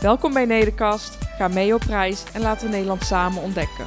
Welkom bij Nederkast, ga mee op reis en laten we Nederland samen ontdekken.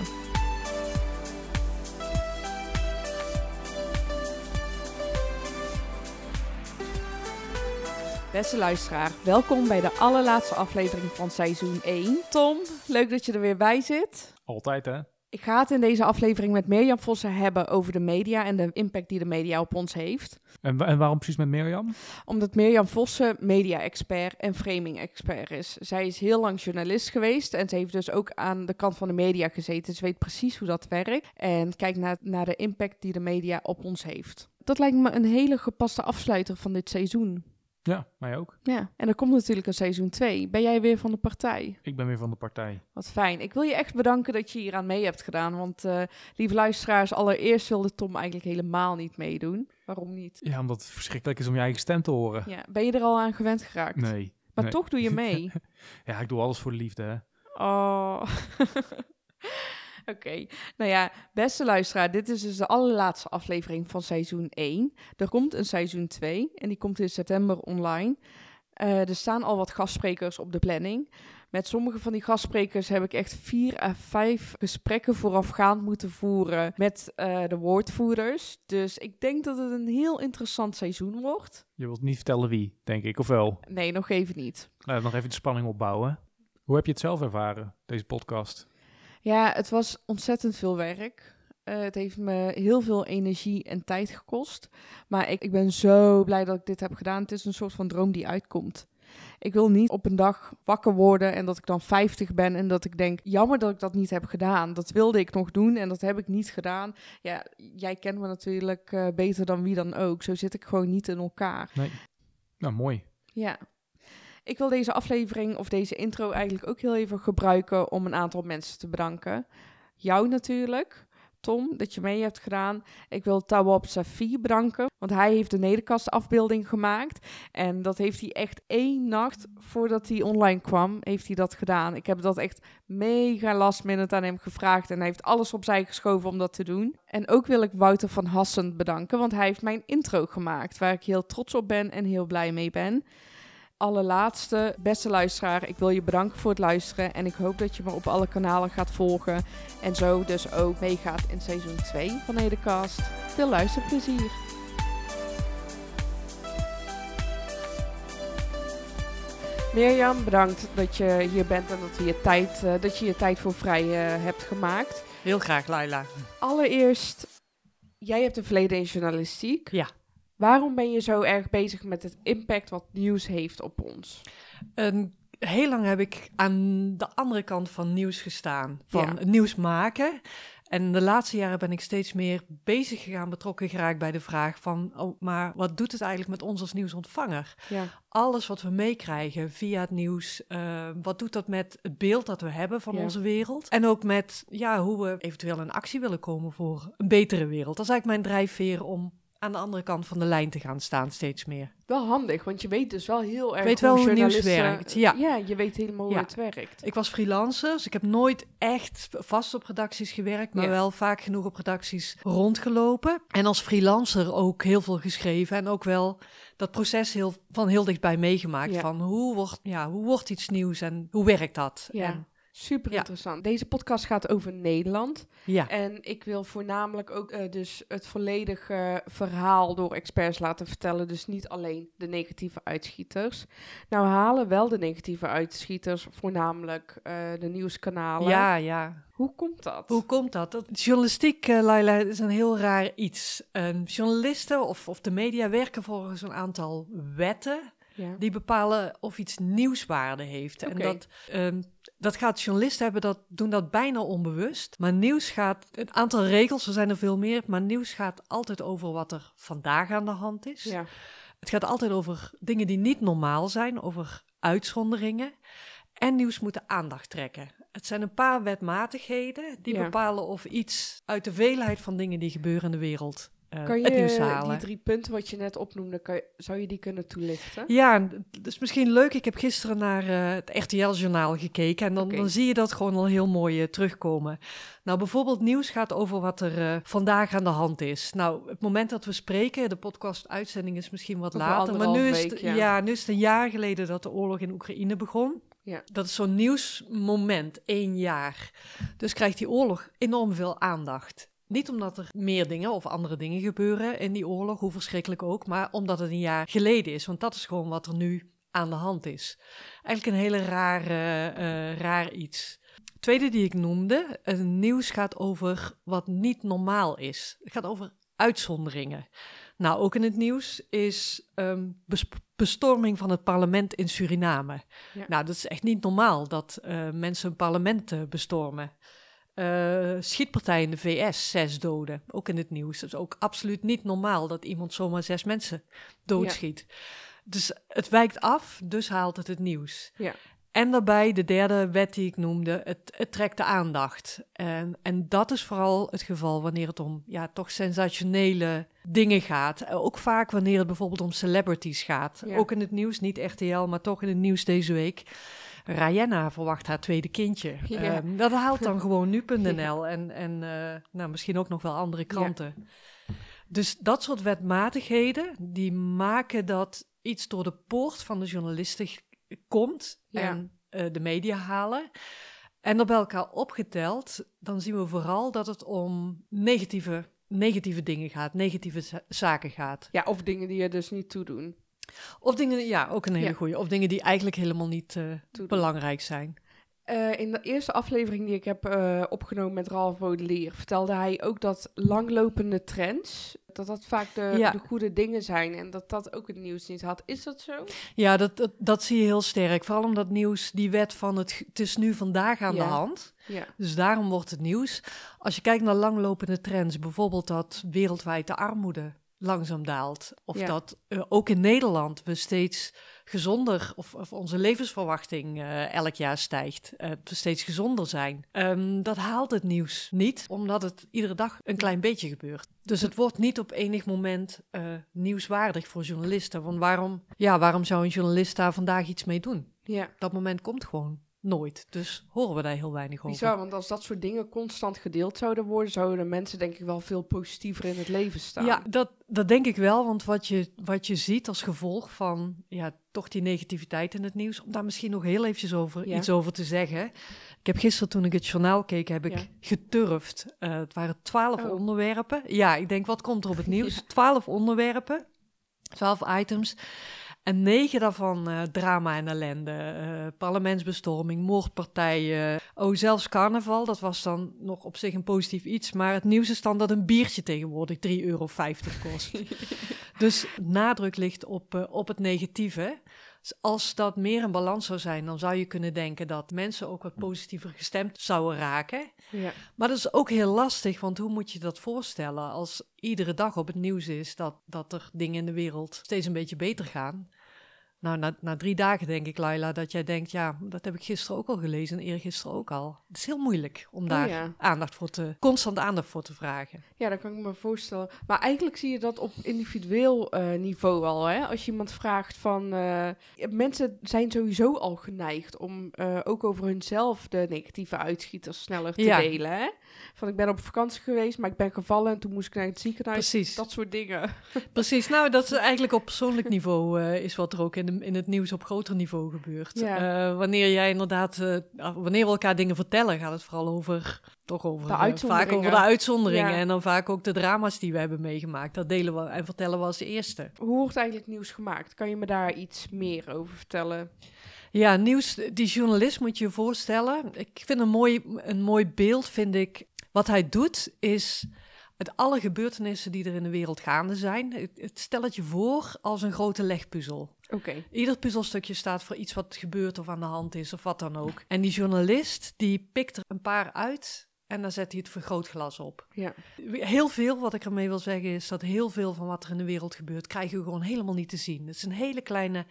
Beste luisteraar, welkom bij de allerlaatste aflevering van seizoen 1. Tom, leuk dat je er weer bij zit. Altijd, hè? Ik ga het in deze aflevering met Mirjam Vossen hebben over de media en de impact die de media op ons heeft. En, en waarom precies met Mirjam? Omdat Mirjam Vossen media-expert en framing-expert is. Zij is heel lang journalist geweest en ze heeft dus ook aan de kant van de media gezeten. Ze weet precies hoe dat werkt en kijkt naar, naar de impact die de media op ons heeft. Dat lijkt me een hele gepaste afsluiter van dit seizoen. Ja, mij ook. Ja, en er komt natuurlijk een seizoen 2. Ben jij weer van de partij? Ik ben weer van de partij. Wat fijn. Ik wil je echt bedanken dat je hier aan mee hebt gedaan. Want, eh, lieve luisteraars, allereerst wilde Tom eigenlijk helemaal niet meedoen. Waarom niet? Ja, omdat het verschrikkelijk is om je eigen stem te horen. Ja, ben je er al aan gewend geraakt? Nee. Maar nee. toch doe je mee. Ja, ik doe alles voor de liefde, hè? Oh. Oké, nou ja, beste luisteraar, dit is dus de allerlaatste aflevering van seizoen 1. Er komt een seizoen 2 en die komt in september online. Eh, er staan al wat gastsprekers op de planning. Met sommige van die gastsprekers heb ik echt vier à vijf gesprekken voorafgaand moeten voeren met eh, de woordvoerders. Dus ik denk dat het een heel interessant seizoen wordt. Je wilt niet vertellen wie, denk ik, of wel? Nee, nog even niet. Nou, nog even de spanning opbouwen. Hoe heb je het zelf ervaren, deze podcast? Ja, het was ontzettend veel werk. Eh, het heeft me heel veel energie en tijd gekost. Maar ik, ik ben zo blij dat ik dit heb gedaan. Het is een soort van droom die uitkomt. Ik wil niet op een dag wakker worden en dat ik dan 50 ben en dat ik denk, jammer dat ik dat niet heb gedaan. Dat wilde ik nog doen en dat heb ik niet gedaan. Ja, jij kent me natuurlijk eh, beter dan wie dan ook. Zo zit ik gewoon niet in elkaar. Nee. Nou, mooi. Ja. Ik wil deze aflevering of deze intro eigenlijk ook heel even gebruiken om een aantal mensen te bedanken. Jou natuurlijk, Tom, dat je mee hebt gedaan. Ik wil Tawab Safi bedanken, want hij heeft de nederkastafbeelding gemaakt. En dat heeft hij echt één nacht voordat hij online kwam, heeft hij dat gedaan. Ik heb dat echt mega last minute aan hem gevraagd en hij heeft alles opzij geschoven om dat te doen. En ook wil ik Wouter van Hassen bedanken, want hij heeft mijn intro gemaakt, waar ik heel trots op ben en heel blij mee ben allerlaatste, beste luisteraar, ik wil je bedanken voor het luisteren en ik hoop dat je me op alle kanalen gaat volgen en zo dus ook meegaat in seizoen 2 van Nedercast. Veel luisterplezier! Mirjam, bedankt dat je hier bent en dat, we je, tijd, eh, dat je je tijd voor vrij eh, hebt gemaakt. Heel graag, Laila. Allereerst, jij hebt een verleden in journalistiek. Ja. Waarom ben je zo erg bezig met het impact wat nieuws heeft op ons? En heel lang heb ik aan de andere kant van nieuws gestaan. Van Ja. nieuws maken. En de laatste jaren ben ik steeds meer bezig gegaan, betrokken geraakt bij de vraag van... Oh, maar wat doet het eigenlijk met ons als nieuwsontvanger? Ja. Alles wat we meekrijgen via het nieuws, eh, wat doet dat met het beeld dat we hebben van Ja. onze wereld? En ook met ja, hoe we eventueel in actie willen komen voor een betere wereld. Dat is eigenlijk mijn drijfveer om aan de andere kant van de lijn te gaan staan steeds meer. Wel handig, want je weet dus wel heel erg weet wel hoe nieuws werkt, ja. ja, je weet helemaal hoe het werkt. Ik was freelancer, dus ik heb nooit echt vast op redacties gewerkt, maar Ja. wel vaak genoeg op redacties rondgelopen. En als freelancer ook heel veel geschreven en ook wel dat proces heel, van heel dichtbij meegemaakt. Van hoe wordt, ja, hoe wordt iets nieuws en hoe werkt dat? Ja. En, Super Ja. interessant. Deze podcast gaat over Nederland. ja. En ik wil voornamelijk ook eh, dus het volledige verhaal door experts laten vertellen. Dus niet alleen de negatieve uitschieters. Nou halen wel de negatieve uitschieters voornamelijk eh, de nieuwskanalen. ja, ja. Hoe komt dat? Hoe komt dat? dat journalistiek, eh, Laila, is een heel raar iets. Een journalisten of, of de media werken volgens een aantal wetten. Ja. Die bepalen of iets nieuwswaarde heeft. En dat, ehm, dat gaat journalisten hebben, dat doen dat bijna onbewust. Maar nieuws gaat, een aantal regels, er zijn er veel meer, maar nieuws gaat altijd over wat er vandaag aan de hand is. ja. Het gaat altijd over dingen die niet normaal zijn, over uitzonderingen. en nieuws moeten aandacht trekken. Het zijn een paar wetmatigheden die Ja. bepalen of iets uit de veelheid van dingen die gebeuren in de wereld eh, Kan het nieuws je halen. die drie punten wat je net opnoemde, kan je- zou je die kunnen toelichten? Ja, dat is misschien leuk. Ik heb gisteren naar eh, het RTL-journaal gekeken en dan, dan zie je dat gewoon al heel mooi eh, terugkomen. Nou, bijvoorbeeld nieuws gaat over wat er vandaag aan de hand is. Nou, het moment dat we spreken, de podcast-uitzending is misschien wat Over later, maar nu is, het, ja. ja, nu is het een jaar geleden dat de oorlog in Oekraïne begon. Ja. Dat is zo'n nieuwsmoment, één jaar. Dus krijgt die oorlog enorm veel aandacht. Niet omdat er meer dingen of andere dingen gebeuren in die oorlog, hoe verschrikkelijk ook, maar omdat het een jaar geleden is. Want dat is gewoon wat er nu aan de hand is. Eigenlijk een hele rare, eh, raar iets. Tweede die ik noemde, het nieuws gaat over wat niet normaal is. Het gaat over uitzonderingen. Nou, ook in het nieuws is besp- bestorming van het parlement in Suriname. Ja. Nou, dat is echt niet normaal dat eh, mensen een parlement bestormen. Eh, schietpartij in de VS, zes doden. Ook in het nieuws. Het is ook absoluut niet normaal dat iemand zomaar zes mensen doodschiet. Dus het wijkt af, dus haalt het het nieuws. Ja. En daarbij de derde wet die ik noemde, het, het trekt de aandacht. En, en dat is vooral het geval wanneer het om ja, toch sensationele dingen gaat. Eh, Ook vaak wanneer het bijvoorbeeld om celebrities gaat. Ja. Ook in het nieuws, niet RTL, maar toch in het nieuws deze week. Rihanna verwacht haar tweede kindje. Ja. Ehm, dat haalt dan gewoon nu.nl en, en eh, nou, misschien ook nog wel andere kranten. Dus dat soort wetmatigheden, die maken dat iets door de poort van de journalisten komt Ja. en eh, de media halen. En dat bij elkaar opgeteld, dan zien we vooral dat het om negatieve, negatieve dingen gaat, negatieve za- zaken gaat. Ja, of dingen die je dus niet toedoen. Of dingen, ja, ook een hele Ja. goede. Of dingen die eigenlijk helemaal niet eh, belangrijk zijn. Eh, in de eerste aflevering die ik heb eh, opgenomen met Ralph Baudelaire, vertelde hij ook dat langlopende trends, dat dat vaak de, Ja. de goede dingen zijn en dat dat ook het nieuws niet had. Is dat zo? Ja, dat, dat, dat zie je heel sterk. Vooral omdat nieuws, die wet van het, het is nu vandaag aan Ja. de hand. Ja. Dus daarom wordt het nieuws. Als je kijkt naar langlopende trends, bijvoorbeeld dat wereldwijd de armoede langzaam daalt. Of Ja. dat eh, ook in Nederland we steeds gezonder, of, of onze levensverwachting eh, elk jaar stijgt. eh, we steeds gezonder zijn. Ehm, dat haalt het nieuws niet, omdat het iedere dag een klein beetje gebeurt. Dus het wordt niet op enig moment nieuwswaardig voor journalisten. Want waarom, ja, waarom zou een journalist daar vandaag iets mee doen? Ja. Dat moment komt gewoon nooit. Dus horen we daar heel weinig over. Bizar, want als dat soort dingen constant gedeeld zouden worden, zouden de mensen denk ik wel veel positiever in het leven staan. Ja, dat, dat denk ik wel. Want wat je, wat je ziet als gevolg van ja, toch die negativiteit in het nieuws, om daar misschien nog heel eventjes over, Ja. iets over te zeggen. Ik heb gisteren toen ik het journaal keek, heb ik Ja. geturfd. Eh, het waren twaalf Oh. onderwerpen. Ja, ik denk, wat komt er op het nieuws? Twaalf onderwerpen, twaalf items. En negen daarvan eh, drama en ellende. eh, parlementsbestorming, moordpartijen. Oh, zelfs carnaval. Dat was dan nog op zich een positief iets. Maar het nieuws is dan dat een biertje tegenwoordig 3,50 euro kost. dus nadruk ligt op, eh, op het negatieve. Dus als dat meer een balans zou zijn, dan zou je kunnen denken dat mensen ook wat positiever gestemd zouden raken. Ja. Maar dat is ook heel lastig, want hoe moet je dat voorstellen als iedere dag op het nieuws is dat, dat er dingen in de wereld steeds een beetje beter gaan? Nou, na, na drie dagen denk ik, Laila, dat jij denkt, ja, dat heb ik gisteren ook al gelezen en eergisteren ook al. Het is heel moeilijk om daar Oh ja. aandacht voor te, constant aandacht voor te vragen. Ja, dat kan ik me voorstellen. Maar eigenlijk zie je dat op individueel eh, niveau al. Hè? Als je iemand vraagt van... eh, mensen zijn sowieso al geneigd om eh, ook over hunzelf de negatieve uitschieters sneller te Ja. delen. Hè? Van ik ben op vakantie geweest, maar ik ben gevallen en toen moest ik naar het ziekenhuis. Precies. Dat soort dingen. Precies, nou dat is eigenlijk op persoonlijk niveau eh, is wat er ook in, de, in het nieuws op groter niveau gebeurt. Ja. Eh, wanneer jij inderdaad, eh, ah, wanneer we elkaar dingen vertellen, gaat het vooral over, toch over, De vaak over de uitzonderingen Ja. en dan vaak ook de drama's die we hebben meegemaakt. Dat delen we en vertellen we als eerste. Hoe wordt eigenlijk nieuws gemaakt? Kan je me daar iets meer over vertellen? Ja, nieuws, die journalist moet je je voorstellen. Ik vind een mooi, een mooi beeld, vind ik. Wat hij doet is uit alle gebeurtenissen die er in de wereld gaande zijn, het, het stel je voor als een grote legpuzzel. Oké. Ieder puzzelstukje staat voor iets wat gebeurt of aan de hand is of wat dan ook. En die journalist die pikt er een paar uit en dan zet hij het vergrootglas op. Ja. Heel veel, wat ik ermee wil zeggen, is dat heel veel van wat er in de wereld gebeurt, krijgen we gewoon helemaal niet te zien. Het is een hele kleine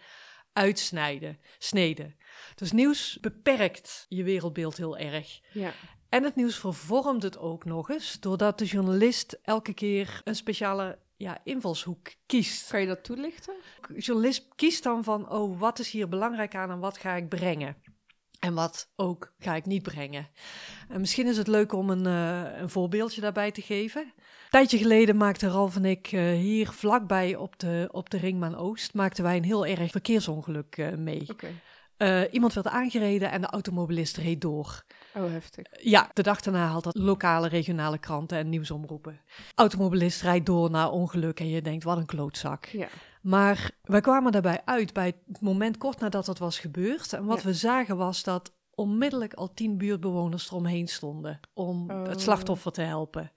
uitsnijden, sneden. Dus nieuws beperkt je wereldbeeld heel erg. Ja. En het nieuws vervormt het ook nog eens, doordat de journalist elke keer een speciale ja, invalshoek kiest. Kan je dat toelichten? De journalist kiest dan van, oh, wat is hier belangrijk aan en wat ga ik brengen? En wat ook ga ik niet brengen. En misschien is het leuk om een, uh, een voorbeeldje daarbij te geven. Tijdje geleden maakte Ralf en ik uh, hier vlakbij op de, op de Ringmaan Oost... maakten wij een heel erg verkeersongeluk uh, mee. Okay. iemand werd aangereden en de automobilist reed door. Oh, heftig. Ja, de dag daarna haalt dat lokale, regionale kranten en nieuwsomroepen. Automobilist rijdt door na ongeluk en je denkt, wat een klootzak. Ja. Maar wij kwamen daarbij uit bij het moment kort nadat dat was gebeurd. En wat Ja. we zagen was dat onmiddellijk al tien buurtbewoners eromheen stonden om Oh. het slachtoffer te helpen.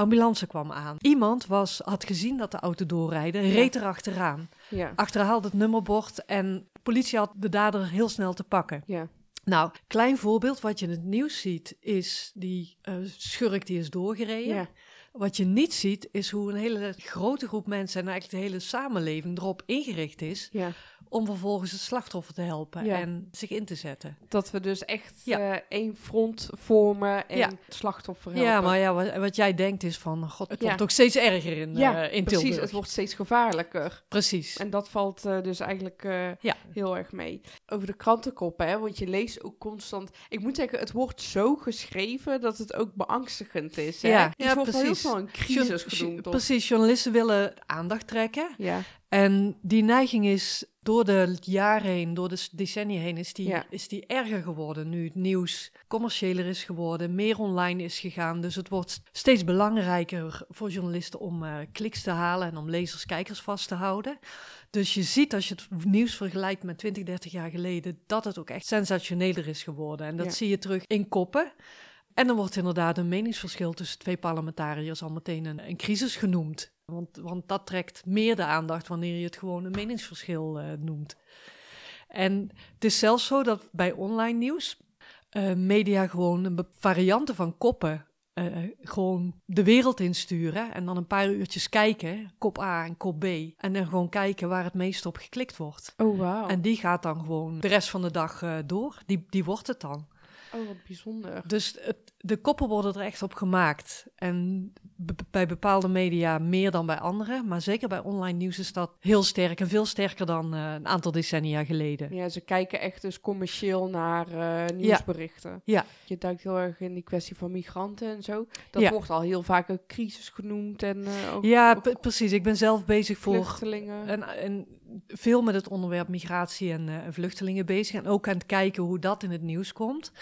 Ambulance kwam aan. Iemand was, had gezien dat de auto doorrijden, reed er achteraan. Ja. Achterhaalde het nummerbord en de politie had de dader heel snel te pakken. Ja. Nou, klein voorbeeld wat je in het nieuws ziet is die eh, schurk die is doorgereden. Ja. Wat je niet ziet is hoe een hele grote groep mensen en eigenlijk de hele samenleving erop ingericht is Ja. om vervolgens het slachtoffer te helpen Ja. en zich in te zetten. Dat we dus echt Ja. eh, één front vormen en het slachtoffer helpen. Ja, maar ja, wat, wat jij denkt is van, god, het wordt ook steeds erger in, Ja, in precies. Tilburg. Het wordt steeds gevaarlijker. Precies. En dat valt eh, dus eigenlijk heel erg mee. Over de krantenkoppen, hè, want je leest ook constant... Ik moet zeggen, het wordt zo geschreven dat het ook beangstigend is. Hè? Ja, ja, wel snel een crisis genoemd. Precies, journalisten willen aandacht trekken. Ja, En die neiging is door de jaren heen, door de decennia heen, is die, Ja. is die erger geworden. Nu het nieuws commerciëler is geworden, meer online is gegaan. Dus het wordt steeds belangrijker voor journalisten om eh, kliks te halen en om lezers, kijkers vast te houden. Dus je ziet als je het nieuws vergelijkt met 20, 30 jaar geleden, dat het ook echt sensationeler is geworden. En dat Ja. zie je terug in koppen. En dan wordt inderdaad een meningsverschil tussen twee parlementariërs al meteen een, een crisis genoemd. Want, want dat trekt meer de aandacht wanneer je het gewoon een meningsverschil eh, noemt. En het is zelfs zo dat bij online nieuws eh, media gewoon een varianten van koppen eh, gewoon de wereld insturen. En dan een paar uurtjes kijken, kop A en kop B. En dan gewoon kijken waar het meest op geklikt wordt. Oh, wauw. En die gaat dan gewoon de rest van de dag door. Die, die wordt het dan. Oh, wat bijzonder. Dus het, de koppen worden er echt op gemaakt. En bij bepaalde media meer dan bij andere. Maar zeker bij online nieuws is dat heel sterk. En veel sterker dan eh, een aantal decennia geleden. Ja, ze kijken echt dus commercieel naar eh, nieuwsberichten. Ja. Je duikt heel erg in die kwestie van migranten en zo. Dat Ja. wordt al heel vaak een crisis genoemd en eh, ook, Ja, ook precies. Ik ben zelf bezig voor vluchtelingen. en, en veel met het onderwerp migratie en, en vluchtelingen bezig. En ook aan het kijken hoe dat in het nieuws komt.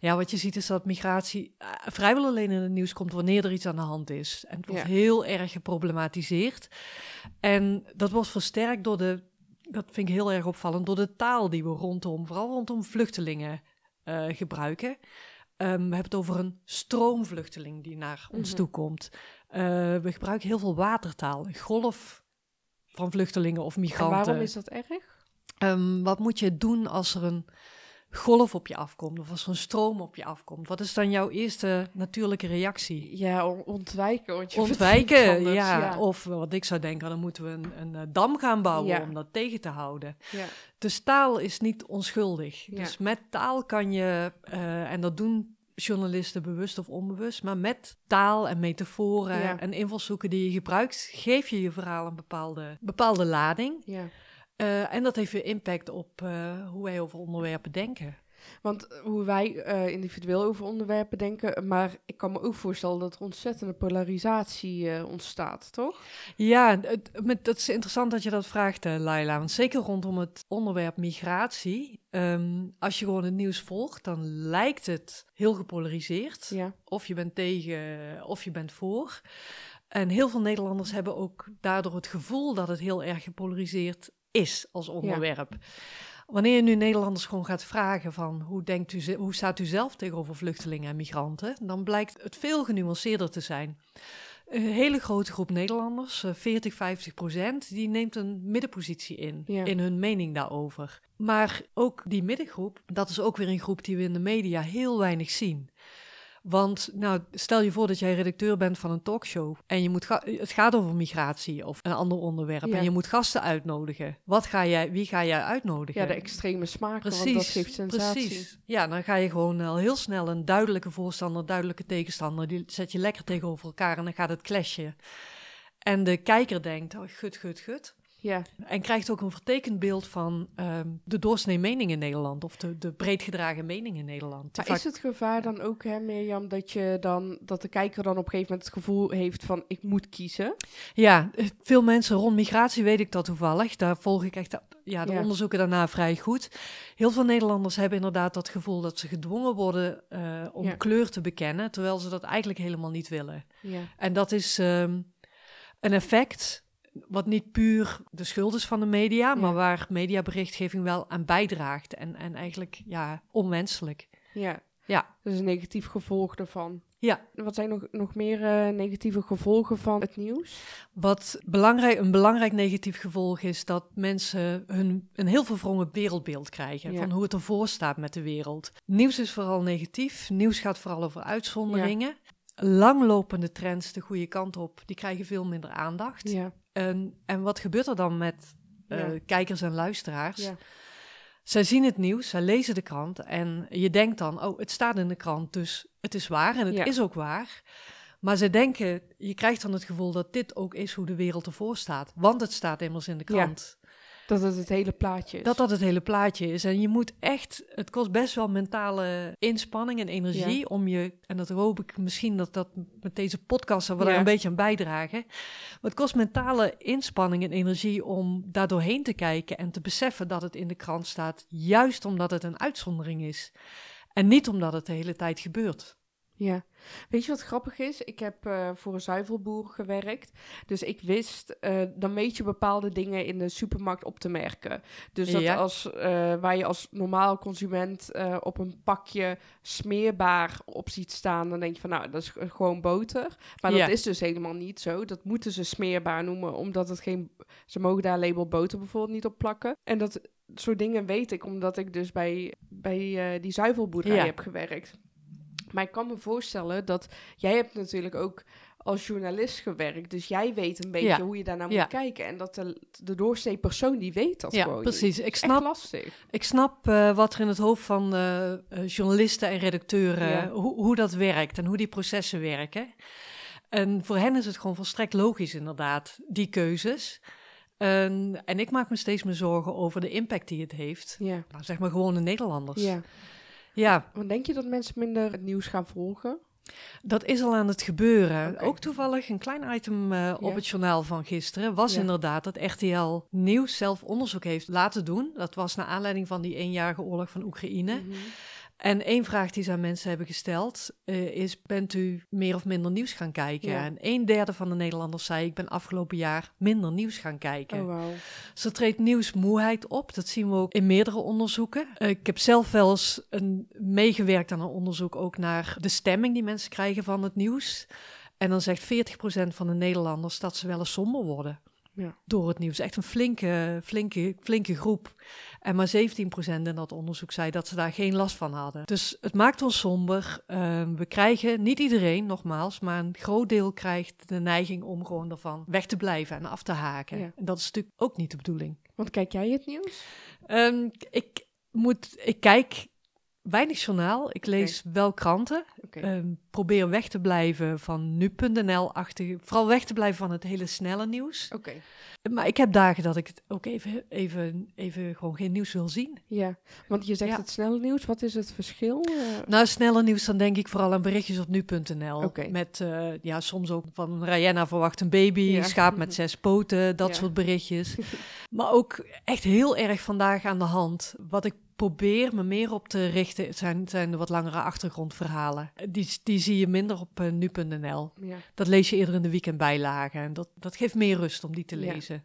Ja, wat je ziet is dat migratie eh, vrijwel alleen in het nieuws komt wanneer er iets aan de hand is. En het wordt Ja. heel erg geproblematiseerd. En dat wordt versterkt door de, dat vind ik heel erg opvallend, door de taal die we rondom, vooral rondom vluchtelingen eh, gebruiken. Ehm, we hebben het over een stroomvluchteling die naar ons Mhm. toe komt. Eh, we gebruiken heel veel watertaal, een golf van vluchtelingen of en migranten. waarom is dat erg? Ehm, wat moet je doen als er een golf op je afkomt of als er een stroom op je afkomt? Wat is dan jouw eerste natuurlijke reactie? Ja, on- ontwijken. Want je Ontwijken, anders, ja. Of wat ik zou denken, dan moeten we een, een eh, dam gaan bouwen Ja. om dat tegen te houden. ja. Dus taal is niet onschuldig. Dus met taal kan je, eh, en dat doen journalisten bewust of onbewust, maar met taal en metaforen en invalshoeken die je gebruikt, geef je je verhaal een bepaalde, bepaalde lading. ja. Eh, en dat heeft weer impact op eh, hoe wij over onderwerpen denken. Want eh, hoe wij individueel over onderwerpen denken, maar ik kan me ook voorstellen dat er ontzettende polarisatie ontstaat, toch? Ja, het, met, het is interessant dat je dat vraagt, Laila. Want zeker rondom het onderwerp migratie. ehm, als je gewoon het nieuws volgt, dan lijkt het heel gepolariseerd. Ja. Of je bent tegen, of je bent voor. En heel veel Nederlanders hebben ook daardoor het gevoel dat het heel erg gepolariseerd is als onderwerp. Wanneer je nu Nederlanders gewoon gaat vragen van hoe, denkt u, hoe staat u zelf tegenover vluchtelingen en migranten, dan blijkt het veel genuanceerder te zijn. Een hele grote groep Nederlanders, eh, 40, 50 procent, die neemt een middenpositie in, Ja. in hun mening daarover. Maar ook die middengroep, dat is ook weer een groep die we in de media heel weinig zien. Want nou, stel je voor dat jij redacteur bent van een talkshow en je moet ga- het gaat over migratie of een ander onderwerp Ja. en je moet gasten uitnodigen. Wat ga jij, wie ga jij uitnodigen? Ja, de extreme smaak, Precies, want dat geeft sensatie. precies. Ja, dan ga je gewoon al heel snel een duidelijke voorstander, duidelijke tegenstander, die zet je lekker tegenover elkaar en dan gaat het clashen. En de kijker denkt, oh, gut, gut, gut. Ja, En krijgt ook een vertekend beeld van ehm, de doorsnee mening in Nederland. Of de, de breed gedragen mening in Nederland. maar Vaak- is het gevaar dan ook, hè, Mirjam, dat, je dan, dat de kijker dan op een gegeven moment het gevoel heeft van ik moet kiezen? Ja, veel mensen rond migratie weet ik dat toevallig. Daar volg ik echt ja, de Ja. onderzoeken daarna vrij goed. Heel veel Nederlanders hebben inderdaad dat gevoel dat ze gedwongen worden eh, om Ja. kleur te bekennen, terwijl ze dat eigenlijk helemaal niet willen. Ja, En dat is ehm, een effect wat niet puur de schuld is van de media, maar waar mediaberichtgeving wel aan bijdraagt. En, en eigenlijk ja, onwenselijk. ja. Ja. Dat is een negatief gevolg daarvan. Ja. Wat zijn nog, nog meer eh, negatieve gevolgen van het nieuws? Wat belangrijk, een belangrijk negatief gevolg is dat mensen hun, een heel verwrongen wereldbeeld krijgen Ja. van hoe het ervoor staat met de wereld. Nieuws is vooral negatief. Nieuws gaat vooral over uitzonderingen. Langlopende trends de goede kant op, die krijgen veel minder aandacht. Ja, En, en wat gebeurt er dan met eh, Ja. kijkers en luisteraars? ja, Zij zien het nieuws, zij lezen de krant en je denkt dan, oh, het staat in de krant, dus het is waar en het Ja. is ook waar. Maar ze denken, je krijgt dan het gevoel dat dit ook is hoe de wereld ervoor staat. Want het staat immers in de Ja. krant. Dat het het hele plaatje is. Dat dat het hele plaatje is. En je moet echt, het kost best wel mentale inspanning en energie Ja. om je, en dat hoop ik misschien dat dat met deze podcast wel Ja. een beetje aan bijdragen. Maar het kost mentale inspanning en energie om daar doorheen te kijken en te beseffen dat het in de krant staat, juist omdat het een uitzondering is. En niet omdat het de hele tijd gebeurt. Ja. Weet je wat grappig is? Ik heb eh, voor een zuivelboer gewerkt. Dus ik wist, eh, dan weet je bepaalde dingen in de supermarkt op te merken. Dus dat Ja. als, eh, waar je als normaal consument op een pakje smeerbaar op ziet staan, dan denk je van nou, dat is gewoon boter. Maar Ja. dat is dus helemaal niet zo. Dat moeten ze smeerbaar noemen, omdat het geen, ze mogen daar label boter bijvoorbeeld niet op plakken. En dat soort dingen weet ik, omdat ik dus bij, bij die zuivelboerderij Ja. heb gewerkt. Maar ik kan me voorstellen dat jij hebt natuurlijk ook als journalist gewerkt. Dus jij weet een beetje Ja. hoe je daarnaar Ja. moet kijken. En dat de, de doorsnee persoon die weet dat ja, gewoon precies. Ik Echt snap, lastig. Ik snap eh, wat er in het hoofd van eh, eh, journalisten en redacteuren, Ja. hoe, hoe dat werkt en hoe die processen werken. En voor hen is het gewoon volstrekt logisch inderdaad, die keuzes. En, en ik maak me steeds meer zorgen over de impact die het heeft. Ja. Nou, zeg maar gewone Nederlanders. ja. Ja, Want denk je dat mensen minder het nieuws gaan volgen? dat is al aan het gebeuren. Ook toevallig een klein item eh, op het journaal van gisteren was inderdaad dat RTL Nieuws zelf onderzoek heeft laten doen. Dat was naar aanleiding van die eenjarige oorlog van Oekraïne. Mhm. En één vraag die ze aan mensen hebben gesteld eh, is: bent u meer of minder nieuws gaan kijken? Ja. En een derde van de Nederlanders zei: ik ben afgelopen jaar minder nieuws gaan kijken. Oh. Zo treedt nieuwsmoeheid op. Dat zien we ook in meerdere onderzoeken. Eh, ik heb zelf wel eens een, meegewerkt aan een onderzoek ook naar de stemming die mensen krijgen van het nieuws. En dan zegt 40% van de Nederlanders dat ze wel eens somber worden Ja. door het nieuws. Echt een flinke, flinke, flinke groep. En maar 17% in dat onderzoek zei dat ze daar geen last van hadden. Dus het maakt ons somber. Ehm, we krijgen, niet iedereen nogmaals, maar een groot deel krijgt de neiging om gewoon ervan weg te blijven en af te haken. Ja. En dat is natuurlijk ook niet de bedoeling. Want kijk jij het nieuws? Ehm, ik, moet, ik kijk weinig journaal. Ik lees wel kranten. Ehm, probeer weg te blijven van nu.nl-achtige. Vooral weg te blijven van het hele snelle nieuws. Oké. Maar ik heb dagen dat ik het ook even, even, even gewoon geen nieuws wil zien. Ja. Want je zegt Ja. het snelle nieuws. Wat is het verschil? Eh, Nou, sneller nieuws, dan denk ik vooral aan berichtjes op nu.nl. Met, eh, ja, soms ook van Rihanna verwacht een baby, Ja. schaap met zes poten, dat Ja. soort berichtjes. maar ook echt heel erg vandaag aan de hand. Wat ik probeer me meer op te richten, zijn, zijn de wat langere achtergrondverhalen. Die, die zie je minder op eh, nu.nl. ja. Dat lees je eerder in de weekendbijlagen. En dat, dat geeft meer rust om die te Ja. lezen.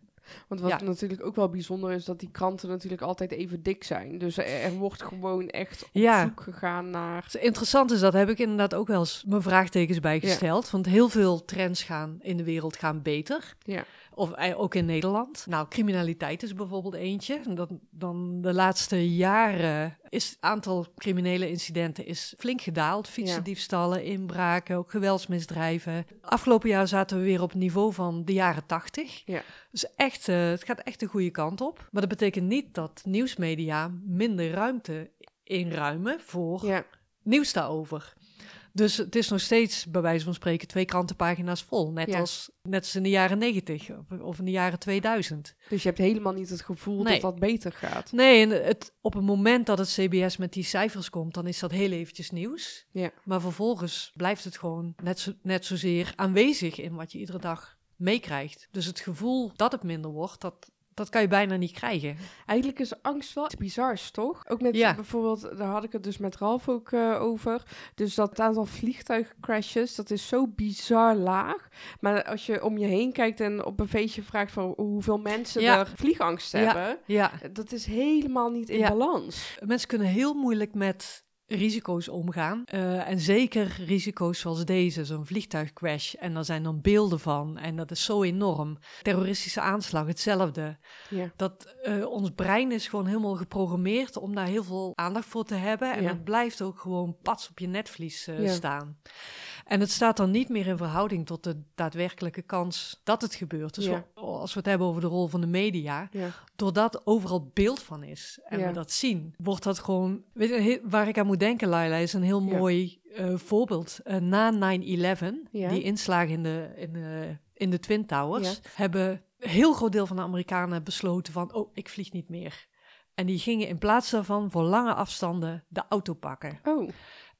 Want wat Ja. natuurlijk ook wel bijzonder is, dat die kranten natuurlijk altijd even dik zijn. Dus er, er wordt gewoon echt op Ja. zoek gegaan naar... Interessant is dat, heb ik inderdaad ook wel eens mijn vraagtekens bijgesteld. Want heel veel trends gaan in de wereld gaan beter. Ja. Of eh, ook in Nederland. Nou, criminaliteit is bijvoorbeeld eentje. En Dat, dan de laatste jaren is het aantal criminele incidenten is flink gedaald. Fietsendiefstallen, inbraken, ook geweldsmisdrijven. Afgelopen jaar zaten we weer op het niveau van de jaren 80. Ja. Dus echt, eh, het gaat echt de goede kant op. Maar dat betekent niet dat nieuwsmedia minder ruimte inruimen voor Ja, nieuws daarover. Dus het is nog steeds, bij wijze van spreken, twee krantenpagina's vol. Net, Ja. als, net als in de jaren 90 of, in de jaren 2000. dus je hebt helemaal niet het gevoel Nee. dat dat beter gaat. Nee, en het, op het moment dat het CBS met die cijfers komt, dan is dat heel eventjes nieuws. Ja. Maar vervolgens blijft het gewoon net, zo, net zozeer aanwezig in wat je iedere dag meekrijgt. Dus het gevoel dat het minder wordt, dat, dat kan je bijna niet krijgen. Eigenlijk is angst wel iets bizars, toch? Ook met Ja. bijvoorbeeld, daar had ik het dus met Ralf ook eh, over. Dus dat aantal vliegtuigcrashes, dat is zo bizar laag. Maar als je om je heen kijkt en op een feestje vraagt van hoeveel mensen Ja. er vliegangst Ja. hebben, Ja, dat is helemaal niet in Ja. balans. mensen kunnen heel moeilijk met risico's omgaan. Eh, en zeker risico's zoals deze, zo'n vliegtuigcrash. En daar zijn dan beelden van. En dat is zo enorm. Terroristische aanslag, hetzelfde. Ja. Dat eh, ons brein is gewoon helemaal geprogrammeerd om daar heel veel aandacht voor te hebben. En Ja. het blijft ook gewoon pats op je netvlies eh, Ja. staan. En het staat dan niet meer in verhouding tot de daadwerkelijke kans dat het gebeurt. Dus Ja. als we het hebben over de rol van de media, Ja. doordat overal beeld van is en Ja. we dat zien, wordt dat gewoon. Weet je, waar ik aan moet denken, Laila, is een heel mooi eh, voorbeeld. Eh, na 9-11, Ja. die inslagen in de, in, de, in de Twin Towers, hebben een heel groot deel van de Amerikanen besloten van, oh, ik vlieg niet meer. En die gingen in plaats daarvan voor lange afstanden de auto pakken. Oh,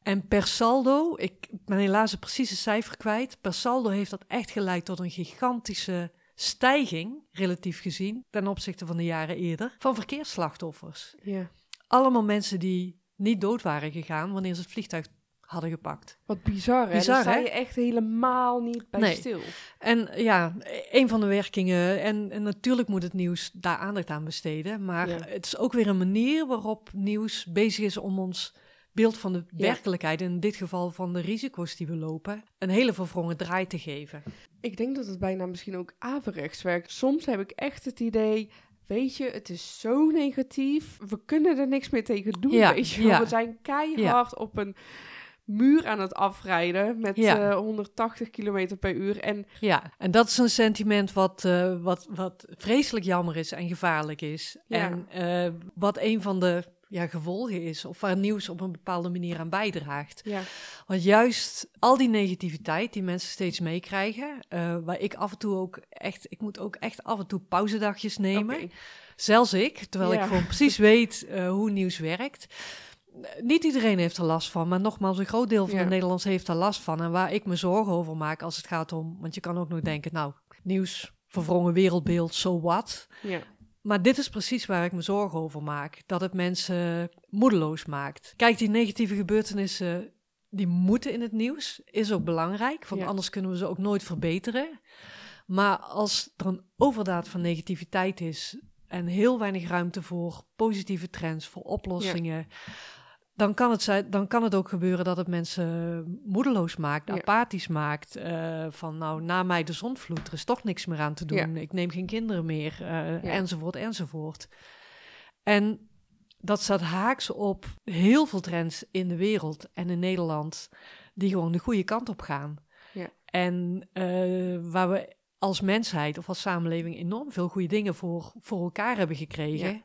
En per saldo, ik ben helaas een precieze cijfer kwijt, per saldo heeft dat echt geleid tot een gigantische stijging, relatief gezien, ten opzichte van de jaren eerder, van verkeersslachtoffers. ja. Allemaal mensen die niet dood waren gegaan wanneer ze het vliegtuig hadden gepakt. Wat bizar, hè? Bizar, Daar sta je echt helemaal niet bij Nee. stil. En ja, een van de werkingen, en, en natuurlijk moet het nieuws daar aandacht aan besteden, maar Ja. het is ook weer een manier waarop nieuws bezig is om ons beeld van de Ja. werkelijkheid, in dit geval van de risico's die we lopen, een hele verwrongen draai te geven. Ik denk dat het bijna misschien ook averechts werkt. Soms heb ik echt het idee, weet je, het is zo negatief. We kunnen er niks meer tegen doen, Ja, weet je ja. We zijn keihard op een muur aan het afrijden met Ja. eh, 180 kilometer per uur. En Ja, en dat is een sentiment wat, eh, wat, wat vreselijk jammer is en gevaarlijk is. Ja. En eh, wat een van de ja, gevolgen is, of waar nieuws op een bepaalde manier aan bijdraagt. ja, Want juist al die negativiteit die mensen steeds meekrijgen, eh, waar ik af en toe ook echt, ik moet ook echt af en toe pauzedagjes nemen. Zelfs ik, terwijl Ja. ik gewoon precies weet eh, hoe nieuws werkt. Niet iedereen heeft er last van, maar nogmaals, een groot deel van Ja. de Nederlanders heeft er last van. En waar ik me zorgen over maak als het gaat om, want je kan ook nog denken, nou, nieuws, verwrongen wereldbeeld, so what? Ja, Maar dit is precies waar ik me zorgen over maak. Dat het mensen moedeloos maakt. Kijk, die negatieve gebeurtenissen, die moeten in het nieuws. Is ook belangrijk, want Ja. anders kunnen we ze ook nooit verbeteren. Maar als er een overdaad van negativiteit is en heel weinig ruimte voor positieve trends, voor oplossingen, dan, kan het zijn, dan kan het ook gebeuren dat het mensen moedeloos maakt, Ja. apathisch maakt. eh, van nou, na mij de zonvloed, er is toch niks meer aan te doen. Ja. Ik neem geen kinderen meer, eh, Ja. enzovoort, enzovoort. En dat staat haaks op heel veel trends in de wereld en in Nederland die gewoon de goede kant op gaan. Ja. En eh, waar we als mensheid of als samenleving enorm veel goede dingen voor, voor elkaar hebben gekregen.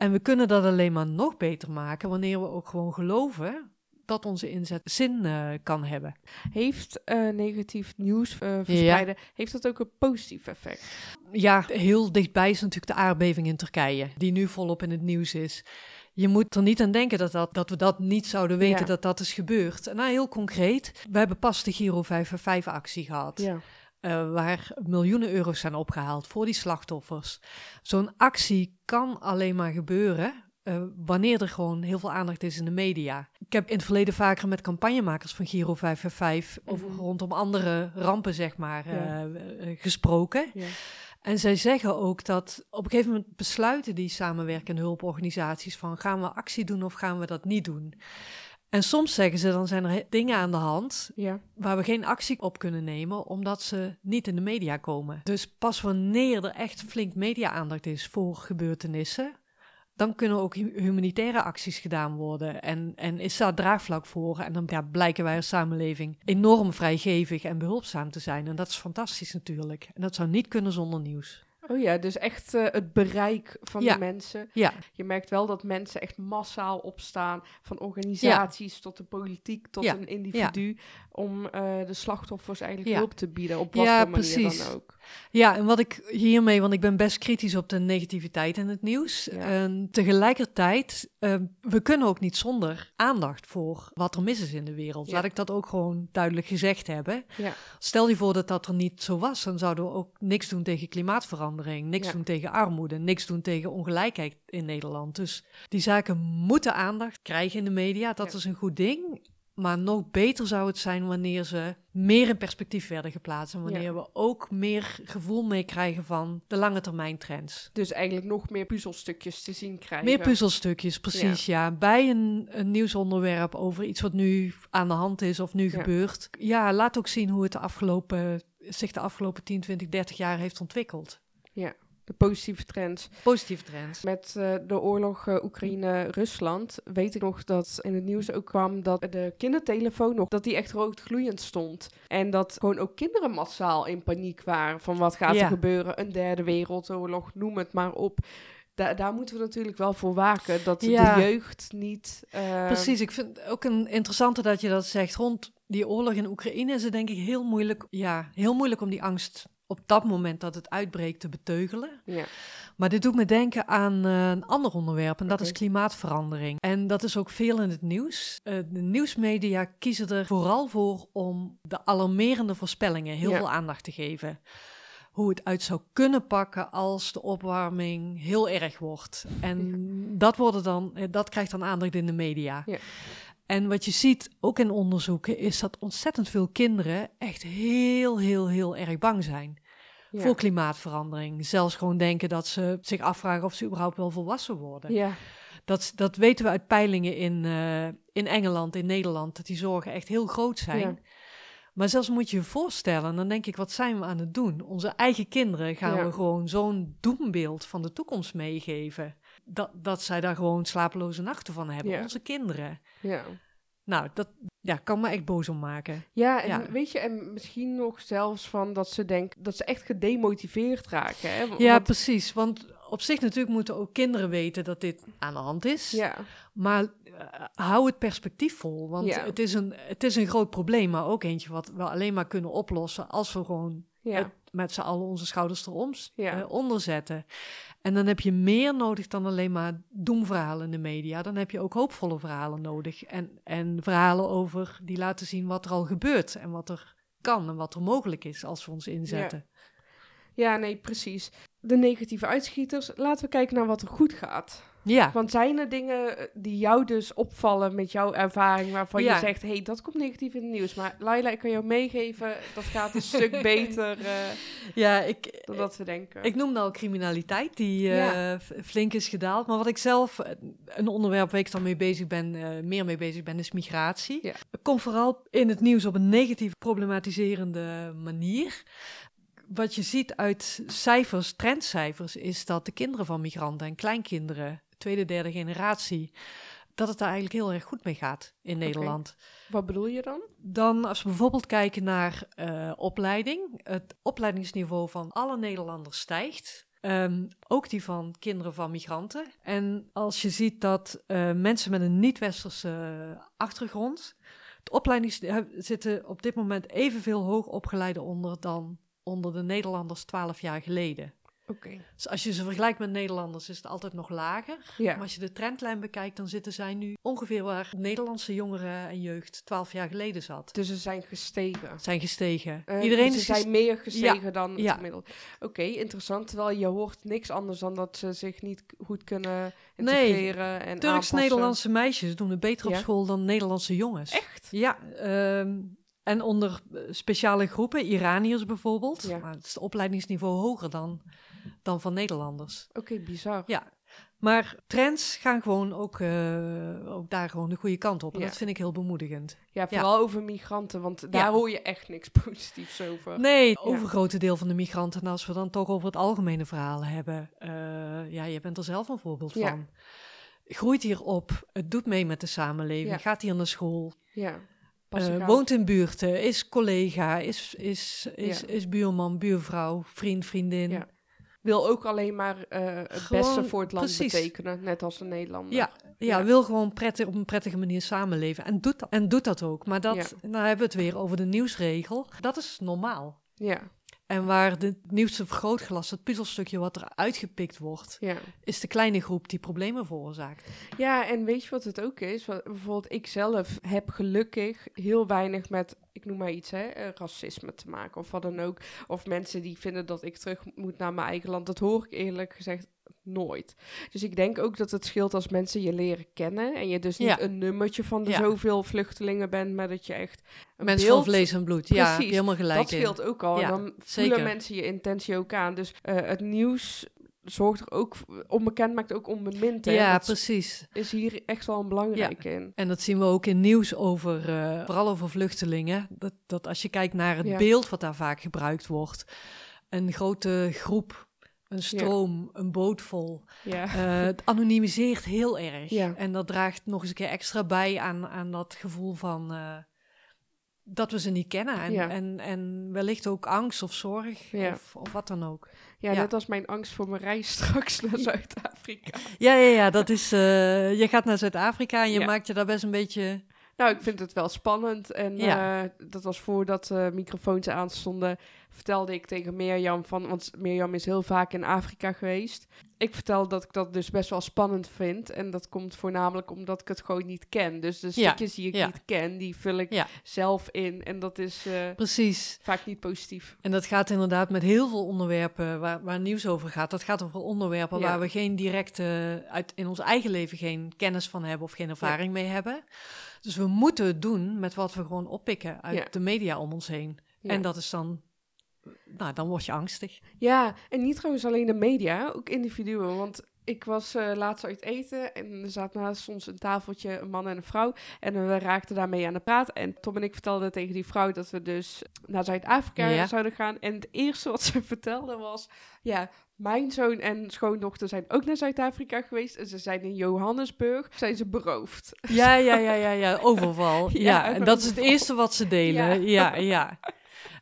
En we kunnen dat alleen maar nog beter maken wanneer we ook gewoon geloven dat onze inzet zin eh, kan hebben. heeft eh, negatief nieuws eh, verspreiden, heeft dat ook een positief effect? Ja, heel dichtbij is natuurlijk de aardbeving in Turkije, die nu volop in het nieuws is. Je moet er niet aan denken dat, dat, dat we dat niet zouden weten Ja. dat dat is gebeurd. Nou, heel concreet, we hebben pas de Giro 555-actie gehad. Ja, eh, waar miljoenen euro's zijn opgehaald voor die slachtoffers. Zo'n actie kan alleen maar gebeuren eh, wanneer er gewoon heel veel aandacht is in de media. Ik heb in het verleden vaker met campagnemakers van Giro 555 over Mhm. rondom andere rampen, zeg maar, Ja. eh, gesproken. ja, En zij zeggen ook dat op een gegeven moment besluiten die samenwerkende hulporganisaties van gaan we actie doen of gaan we dat niet doen. En soms zeggen ze dan zijn er dingen aan de hand ja, waar we geen actie op kunnen nemen, omdat ze niet in de media komen. Dus pas wanneer er echt flink media-aandacht is voor gebeurtenissen, dan kunnen ook hu- humanitaire acties gedaan worden. En, en is daar draagvlak voor. En dan ja, blijken wij als samenleving enorm vrijgevig en behulpzaam te zijn. En dat is fantastisch natuurlijk. En dat zou niet kunnen zonder nieuws. Oh ja, dus echt eh, het bereik van Ja. de mensen. Ja, Je merkt wel dat mensen echt massaal opstaan, van organisaties tot de politiek, tot een individu, om eh, de slachtoffers eigenlijk hulp te bieden, op wat Ja, voor manier precies. dan ook. Ja, en wat ik hiermee, want ik ben best kritisch op de negativiteit in het nieuws. En tegelijkertijd, eh, we kunnen ook niet zonder aandacht voor wat er mis is in de wereld. Laat ik dat ook gewoon duidelijk gezegd hebben. Ja. Stel je voor dat dat er niet zo was, dan zouden we ook niks doen tegen klimaatverandering, niks Ja. doen tegen armoede, niks doen tegen ongelijkheid in Nederland. Dus die zaken moeten aandacht krijgen in de media, dat Ja. is een goed ding. Maar nog beter zou het zijn wanneer ze meer in perspectief werden geplaatst. En wanneer Ja. we ook meer gevoel meekrijgen van de lange termijn trends. Dus eigenlijk nog meer puzzelstukjes te zien krijgen. Meer puzzelstukjes, precies, ja. Bij een, een nieuwsonderwerp over iets wat nu aan de hand is of nu Ja. gebeurt. Ja, laat ook zien hoe het de afgelopen, zich de afgelopen 10, 20, 30 jaar heeft ontwikkeld. De positieve trends. Positieve trends. Met eh, de oorlog eh, Oekraïne-Rusland weet ik nog dat in het nieuws ook kwam dat de kindertelefoon nog, dat die echt roodgloeiend stond. En dat gewoon ook kinderen massaal in paniek waren van wat gaat Ja. er gebeuren, een derde wereldoorlog, noem het maar op. Da- daar moeten we natuurlijk wel voor waken, dat Ja. de jeugd niet... eh, Precies, ik vind ook een interessante dat je dat zegt. Rond die oorlog in Oekraïne is het denk ik heel moeilijk, ja, heel moeilijk om die angst op dat moment dat het uitbreekt te beteugelen. Ja, Maar dit doet me denken aan eh, een ander onderwerp en dat is klimaatverandering. En dat is ook veel in het nieuws. Eh, de nieuwsmedia kiezen er vooral voor om de alarmerende voorspellingen heel Ja. veel aandacht te geven. Hoe het uit zou kunnen pakken als de opwarming heel erg wordt. En dat, worden dan, eh, dat krijgt dan aandacht in de media. Ja. En wat je ziet, ook in onderzoeken, is dat ontzettend veel kinderen echt heel, heel, heel erg bang zijn ja. voor klimaatverandering. Zelfs gewoon denken dat ze zich afvragen of ze überhaupt wel volwassen worden. ja. Dat, dat weten we uit peilingen in, eh, in Engeland, in Nederland, dat die zorgen echt heel groot zijn. Ja. Maar zelfs moet je je voorstellen, dan denk ik, wat zijn we aan het doen? Onze eigen kinderen gaan Ja. we gewoon zo'n doembeeld van de toekomst meegeven. Dat, dat zij daar gewoon slapeloze nachten van hebben, Ja. onze kinderen. ja. Nou, dat ja, kan me echt boos om maken. Ja, en Ja. weet je, en misschien nog zelfs van dat ze denken dat ze echt gedemotiveerd raken. Hè? Ja, precies. Want op zich natuurlijk moeten ook kinderen weten dat dit aan de hand is. ja, Maar eh, hou het perspectief vol. Want Ja. het, is een, het is een groot probleem, maar ook eentje wat we alleen maar kunnen oplossen als we gewoon ja, het met z'n allen onze schouders erom Ja. eh, onder zetten. En dan heb je meer nodig dan alleen maar doemverhalen in de media. Dan heb je ook hoopvolle verhalen nodig. En, en verhalen over die laten zien wat er al gebeurt en wat er kan en wat er mogelijk is als we ons inzetten. ja, nee, precies. De negatieve uitschieters, laten we kijken naar wat er goed gaat. Ja, Want zijn er dingen eh, die jou dus opvallen met jouw ervaring, waarvan Ja. je zegt, hé, hey, dat komt negatief in het nieuws. Maar Laila, ik kan jou meegeven, dat gaat een stuk beter eh, ja ik, dan dat we denken. Ik noemde al criminaliteit, die eh, Ja. flink is gedaald. Maar wat ik zelf, een onderwerp waar ik dan mee bezig ben, meer mee bezig ben, is migratie. Ja. Het komt vooral in het nieuws op een negatief problematiserende manier. Wat je ziet uit cijfers, trendcijfers, is dat de kinderen van migranten en kleinkinderen, tweede, derde generatie, dat het daar eigenlijk heel erg goed mee gaat in Nederland. Wat bedoel je dan? Dan als we bijvoorbeeld kijken naar eh, opleiding. Het opleidingsniveau van alle Nederlanders stijgt. Ehm, ook die van kinderen van migranten. En als je ziet dat eh, mensen met een niet-westerse achtergrond... Het opleidingsniveau zitten op dit moment evenveel hoogopgeleiden onder dan onder de Nederlanders 12 jaar geleden. Oké. Dus als je ze vergelijkt met Nederlanders is het altijd nog lager. Ja. Maar als je de trendlijn bekijkt, dan zitten zij nu ongeveer waar Nederlandse jongeren en jeugd 12 jaar geleden zat. Dus ze zijn gestegen. Zijn gestegen. Eh, Iedereen dus is ze ges- zijn meer gestegen dan het ja. gemiddeld. Oké, interessant. Terwijl je hoort niks anders dan dat ze zich niet goed kunnen Nee, integreren en Turks-Nederlandse meisjes doen het beter op school dan Nederlandse jongens. Echt? Ja, ehm, en onder eh, speciale groepen, Iraniërs bijvoorbeeld. Ja. Maar het is het opleidingsniveau hoger dan, dan van Nederlanders. Oké, bizar. Ja. Maar trends gaan gewoon ook, eh, ook daar gewoon de goede kant op. En Ja. dat vind ik heel bemoedigend. Ja, vooral over migranten, want daar Ja. hoor je echt niks positiefs over. Nee, het overgrote deel van de migranten. En als we dan toch over het algemene verhaal hebben. eh, ja, je bent er zelf een voorbeeld Ja. van. Groeit hier op, het doet mee met de samenleving, gaat hier naar school, Ja. eh, woont in buurten, is collega, is, is, is, is buurman, buurvrouw, vriend, vriendin. Wil ook alleen maar eh, het Gewoon- beste voor het land precies. betekenen, net als een Nederlander. Ja, ja, Ja. wil gewoon prettig, op een prettige manier samenleven. En doet dat, en doet dat ook. Maar dat, Ja. nou hebben we het weer over de nieuwsregel. Dat is normaal. Ja, En waar de nieuwste vergrootglas, het puzzelstukje wat er uitgepikt wordt, ja. is de kleine groep die problemen veroorzaakt. Ja, en weet je wat het ook is? Wat, bijvoorbeeld, ik zelf heb gelukkig heel weinig met, ik noem maar iets, hè, eh, racisme te maken of wat dan ook. Of mensen die vinden dat ik terug moet naar mijn eigen land. Dat hoor ik eerlijk gezegd nooit. Dus ik denk ook dat het scheelt als mensen je leren kennen en je dus niet Ja. een nummertje van de Ja. zoveel vluchtelingen bent, maar dat je echt een Mensen beeld van vlees en bloed, ja, Precies, helemaal gelijk dat in. scheelt ook al. Ja, en dan voelen zeker. mensen je intentie ook aan. Dus eh, het nieuws zorgt er ook... Onbekend maakt ook onbemind. hè. Ja, dat precies. is hier echt wel een belangrijke in. En dat zien we ook in nieuws over, eh, vooral over vluchtelingen. Dat, dat als je kijkt naar het Ja. beeld wat daar vaak gebruikt wordt. Een grote groep, een stroom, een boot vol. Ja. Eh, het anonimiseert heel erg. Ja. En dat draagt nog eens een keer extra bij aan, aan dat gevoel van eh, dat we ze niet kennen. En, Ja. en, en wellicht ook angst of zorg Ja. of, of wat dan ook. ja, net als mijn angst voor mijn reis straks naar Zuid-Afrika. Ja, ja, ja, dat is. eh, je gaat naar Zuid-Afrika en je maakt je daar best een beetje. Nou, ik vind het wel spannend. En Ja. eh, dat was voordat de microfoons aanstonden, vertelde ik tegen Mirjam van... Want Mirjam is heel vaak in Afrika geweest. Ik vertelde dat ik dat dus best wel spannend vind. En dat komt voornamelijk omdat ik het gewoon niet ken. Dus de Ja, stukjes die ik ja. niet ken, die vul ik zelf in. En dat is eh, Precies. vaak niet positief. En dat gaat inderdaad met heel veel onderwerpen waar, waar nieuws over gaat. Dat gaat over onderwerpen waar we geen directe, uit, in ons eigen leven geen kennis van hebben of geen ervaring mee hebben. Dus we moeten het doen met wat we gewoon oppikken uit Ja. de media om ons heen. Ja. En dat is dan, nou, dan word je angstig. Ja, en niet trouwens alleen de media, ook individuen. Want ik was eh, laatst uit eten en er zat naast ons een tafeltje, een man en een vrouw. En we raakten daarmee aan de praat. En Tom en ik vertelden tegen die vrouw dat we dus naar Zuid-Afrika Ja. zouden gaan. En het eerste wat ze vertelde was, ja, mijn zoon en schoondochter zijn ook naar Zuid-Afrika geweest. En ze zijn in Johannesburg, zijn ze beroofd. Ja, ja, ja, ja, ja, overval. Ja, Ja, en dat is het eerste wat ze delen. Ja. Ja, ja.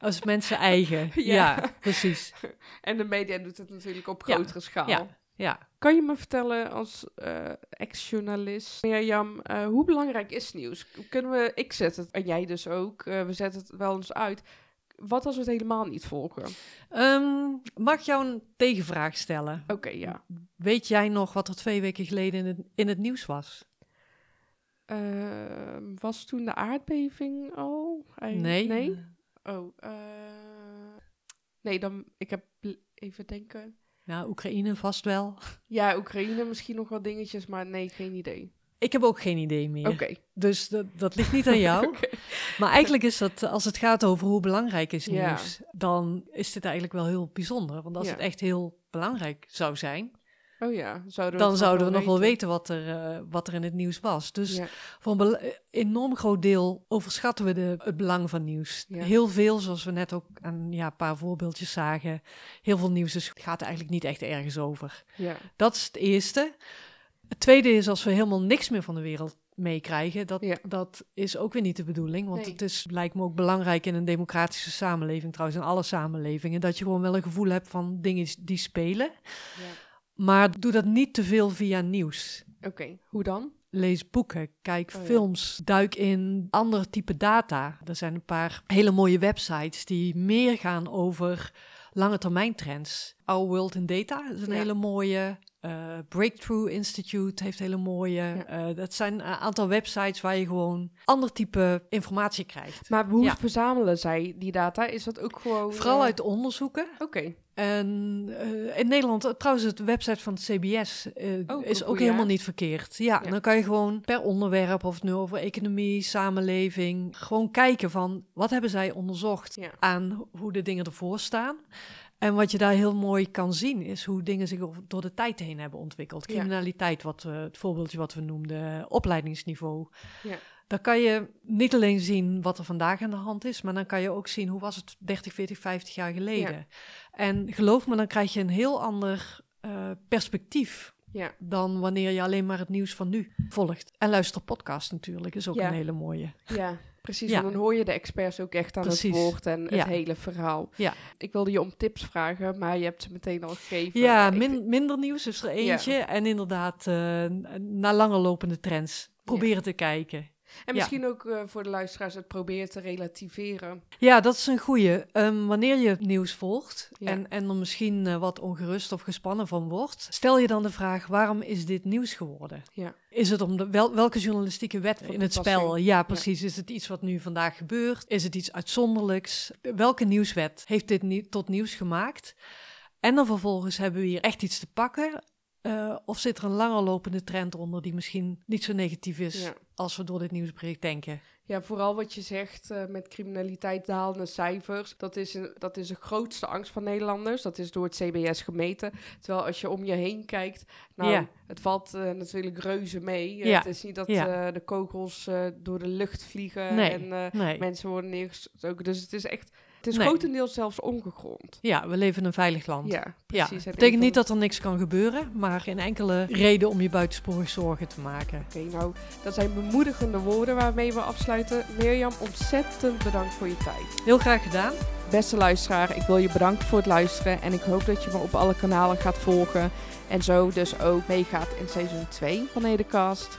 Als mensen eigen. Ja. Precies. En de media doet het natuurlijk op grotere schaal. Ja, ja. Kan je me vertellen als eh, ex-journalist, Mirjam, eh, hoe belangrijk is nieuws? Kunnen we, ik zet het, en jij dus ook, eh, we zetten het wel eens uit. Wat als we het helemaal niet volgen? Ehm, mag ik jou een tegenvraag stellen? Oké, ja. Weet jij nog wat er twee weken geleden in het, in het nieuws was? Ehm, was toen de aardbeving al? Nee. Nee? Oh, nee, dan, ik heb even denken. Nou, Oekraïne vast wel. Ja, Oekraïne misschien nog wat dingetjes, maar nee, geen idee. Ik heb ook geen idee meer. Oké. Dus dat, dat ligt niet aan jou. Maar eigenlijk is dat, als het gaat over hoe belangrijk is Ja. nieuws, dan is dit eigenlijk wel heel bijzonder. Want als Ja. het echt heel belangrijk zou zijn, Oh ja, zouden dan zouden we nog wel weten wat er, eh, wat er in het nieuws was. Dus Ja. voor een enorm groot deel overschatten we de, het belang van nieuws. Ja. Heel veel, zoals we net ook aan ja, een paar voorbeeldjes zagen, heel veel nieuws is, gaat eigenlijk niet echt ergens over. Ja. Dat is het eerste. Het tweede is als we helemaal niks meer van de wereld meekrijgen. Dat, Ja. dat is ook weer niet de bedoeling. Want Nee. het is, lijkt me ook belangrijk in een democratische samenleving, trouwens in alle samenlevingen, dat je gewoon wel een gevoel hebt van dingen die spelen. ja. Maar doe dat niet te veel via nieuws. Oké, hoe dan? Lees boeken, kijk Oh ja. films, duik in ander type data. Er zijn een paar hele mooie websites die meer gaan over lange termijn trends. Our World in Data is een Ja. hele mooie. Eh, Breakthrough Institute heeft hele mooie. Ja. eh, dat zijn een aantal websites waar je gewoon ander type informatie krijgt. Maar hoe Ja. verzamelen zij die data? Is dat ook gewoon... Vooral eh, uit onderzoeken. Oké, En in Nederland, trouwens, het website van het CBS Oh, is ook helemaal niet verkeerd. Ja, Ja. dan kan je gewoon per onderwerp, of het nu over economie, samenleving, gewoon kijken van wat hebben zij onderzocht aan hoe de dingen ervoor staan. En wat je daar heel mooi kan zien, is hoe dingen zich door de tijd heen hebben ontwikkeld. Criminaliteit, wat we, het voorbeeldje wat we noemden, opleidingsniveau. Ja. Dan kan je niet alleen zien wat er vandaag aan de hand is, maar dan kan je ook zien hoe was het 30, 40, 50 jaar geleden. En geloof me, dan krijg je een heel ander eh, perspectief Ja. dan wanneer je alleen maar het nieuws van nu volgt. En luister podcast natuurlijk, is ook Ja. een hele mooie. Ja, precies. Ja. En dan hoor je de experts ook echt aan Precies. het woord en het Ja. hele verhaal. Ja. Ik wilde je om tips vragen, maar je hebt ze meteen al gegeven. Ja, min- minder nieuws is er eentje. En inderdaad, eh, naar langer lopende trends. Proberen te kijken. En ja. misschien ook eh, voor de luisteraars het proberen te relativeren. Ja, dat is een goeie. Ehm, wanneer je het nieuws volgt Ja. en, en er misschien eh, wat ongerust of gespannen van wordt, stel je dan de vraag: waarom is dit nieuws geworden? Ja. Is het om de, wel, welke journalistieke wet in het spel? Ja, precies. Is het iets wat nu vandaag gebeurt? Is het iets uitzonderlijks? Welke nieuwswet heeft dit nie- tot nieuws gemaakt? En dan vervolgens hebben we hier echt iets te pakken. Eh, of zit er een langer lopende trend onder die misschien niet zo negatief is Ja. als we door dit nieuwsbericht denken? Ja, vooral wat je zegt eh, met criminaliteit dalende cijfers. Dat is, een, dat is de grootste angst van Nederlanders. Dat is door het CBS gemeten. Terwijl als je om je heen kijkt, nou, Ja. het valt eh, natuurlijk reuze mee. Ja. Het is niet dat Ja. de kogels door de lucht vliegen Nee. en Nee. mensen worden neergestoken. Dus het is echt, het is Nee. grotendeels zelfs ongegrond. Ja, we leven in een veilig land. Ja, Ja, precies. dat En betekent niet dat er niks kan gebeuren, maar geen enkele reden om je buitensporig zorgen te maken. Oké, nou, dat zijn bemoedigende woorden waarmee we afsluiten. Mirjam, ontzettend bedankt voor je tijd. Heel graag gedaan. Beste luisteraar, ik wil je bedanken voor het luisteren en ik hoop dat je me op alle kanalen gaat volgen en zo dus ook meegaat in seizoen 2 van Edecast.